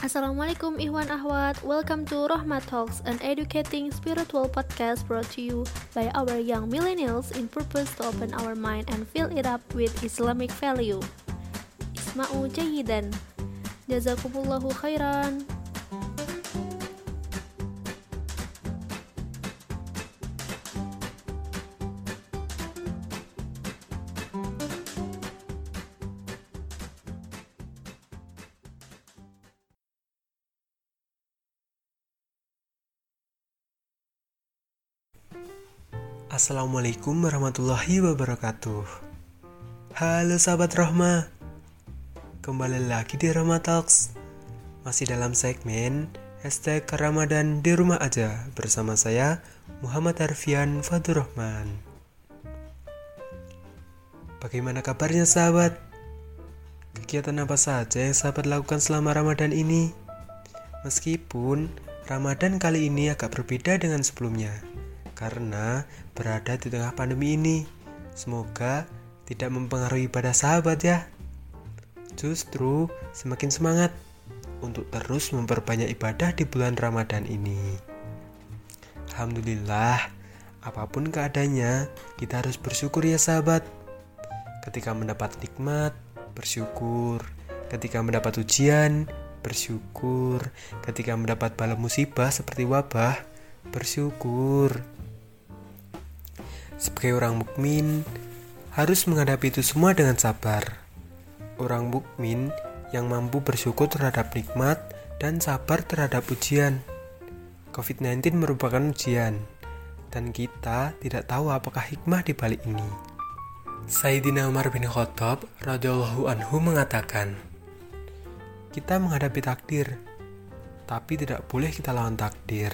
Assalamualaikum Ikhwan Ahwat. Welcome to Rohmat Talks An educating spiritual podcast brought to you By our young millennials In purpose to open our mind And fill it up with Islamic value. Isma'u jayidan Jazakumullahu khairan Assalamualaikum warahmatullahi wabarakatuh. Halo sahabat Rohma. Kembali lagi di Rohma Talks. Masih dalam segmen Hashtag Ramadan di rumah aja Bersama saya Muhammad Arfian Fadur Rahman. Bagaimana kabarnya sahabat? Kegiatan apa saja yang sahabat lakukan selama Ramadan ini? Meskipun Ramadan kali ini agak berbeda dengan sebelumnya karena berada di tengah pandemi ini. Semoga tidak mempengaruhi pada sahabat ya. Justru semakin semangat untuk terus memperbanyak ibadah di bulan Ramadan ini. Alhamdulillah, apa pun keadaannya, kita harus bersyukur ya sahabat. Ketika mendapat nikmat, bersyukur. Ketika mendapat ujian, bersyukur. Ketika mendapat bala musibah seperti wabah, bersyukur. Sebagai orang mukmin, harus menghadapi itu semua dengan sabar. Orang mukmin yang mampu bersyukur terhadap nikmat dan sabar terhadap ujian. COVID-19 merupakan ujian, dan kita tidak tahu apakah hikmah di balik ini. Sayyidina Umar bin Khattab radhiyallahu anhu mengatakan, "Kita menghadapi takdir, tapi tidak boleh kita lawan takdir,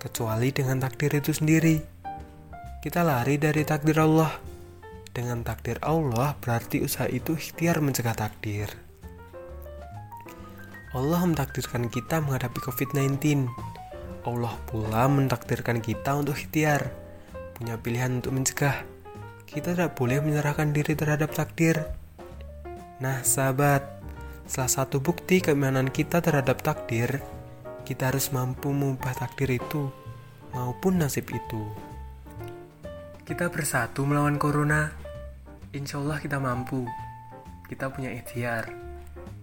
kecuali dengan takdir itu sendiri." Kita lari dari takdir Allah. Dengan takdir Allah berarti usaha itu ikhtiar mencegah takdir. Allah mentakdirkan kita menghadapi COVID-19. Allah pula mentakdirkan kita untuk ikhtiar, punya pilihan untuk mencegah. Kita tidak boleh menyerahkan diri terhadap takdir. Nah, sahabat, salah satu bukti keimanan kita terhadap takdir, kita harus mampu mengubah takdir itu maupun nasib itu. Kita bersatu melawan corona. Insya Allah kita mampu. Kita punya ikhtiar.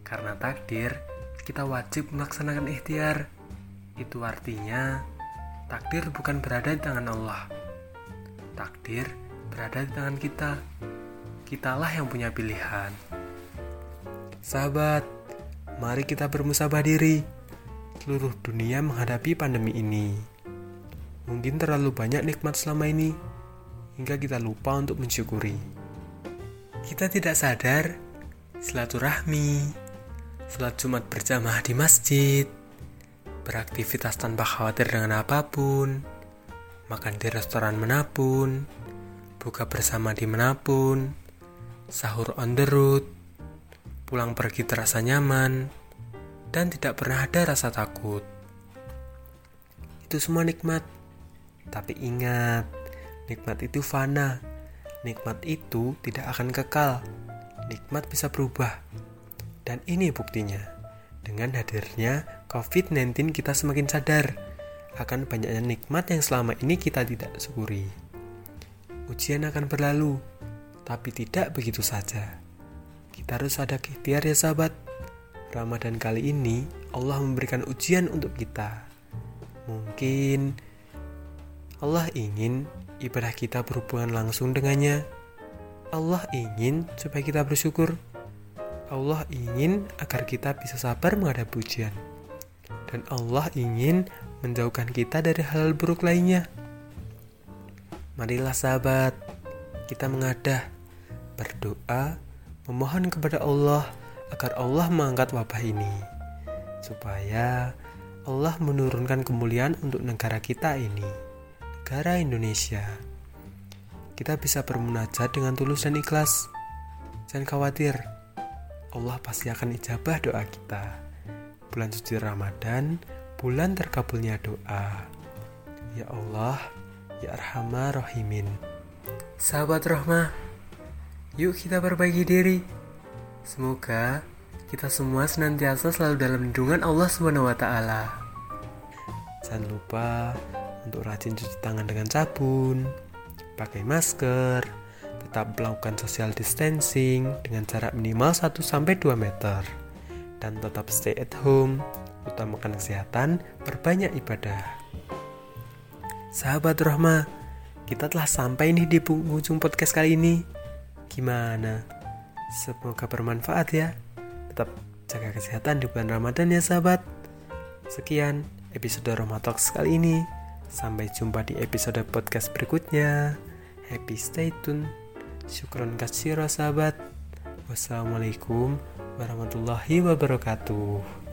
Karena takdir, kita wajib melaksanakan ikhtiar. Itu artinya, takdir bukan berada di tangan Allah. Takdir berada di tangan kita. Kitalah yang punya pilihan. Sahabat, mari kita bermusabah diri. Seluruh dunia menghadapi pandemi ini. Mungkin terlalu banyak nikmat selama ini hingga kita lupa untuk mensyukuri. Kita tidak sadar silaturahmi, salat Jumat berjamaah di masjid, beraktivitas tanpa khawatir dengan apa pun, makan di restoran mana pun, buka bersama di mana pun, sahur on the road, pulang pergi terasa nyaman, dan tidak pernah ada rasa takut. Itu semua nikmat, tapi ingat, Nikmat itu fana. Nikmat itu tidak akan kekal. Nikmat bisa berubah. Dan ini buktinya. Dengan hadirnya COVID-19 kita semakin sadar akan banyaknya nikmat yang selama ini kita tidak syukuri. Ujian akan berlalu, tapi tidak begitu saja. Kita harus ada ikhtiar ya sahabat. Ramadan kali ini Allah memberikan ujian untuk kita. Mungkin Allah ingin ibadah kita berhubungan langsung dengannya. Allah ingin supaya kita bersyukur. Allah ingin agar kita bisa sabar menghadapi ujian. Dan Allah ingin menjauhkan kita dari hal, -hal buruk lainnya. Marilah sahabat, kita mengadah, berdoa, memohon kepada Allah agar Allah mengangkat wabah ini. Supaya Allah menurunkan kemuliaan untuk negara kita ini negara Indonesia. Kita bisa bermunajat dengan tulus dan ikhlas. Jangan khawatir, Allah pasti akan ijabah doa kita. Bulan suci Ramadan, bulan terkabulnya doa. Ya Allah, Ya Arhamar Rahimin. Sahabat Rahmah, yuk kita perbaiki diri. Semoga kita semua senantiasa selalu dalam lindungan Allah taala. Jangan lupa untuk rajin cuci tangan dengan sabun, pakai masker, tetap melakukan social distancing dengan jarak minimal 1 sampai 2 meter dan tetap stay at home, utamakan kesehatan, perbanyak ibadah. Sahabat Rohma, kita telah sampai nih di ujung podcast kali ini. Gimana? Semoga bermanfaat ya. Tetap jaga kesehatan di bulan Ramadan ya sahabat. Sekian episode Roma Talks kali ini. Sampai jumpa di episode podcast berikutnya. Happy stay tune. Syukron kasih sahabat. Wassalamualaikum warahmatullahi wabarakatuh.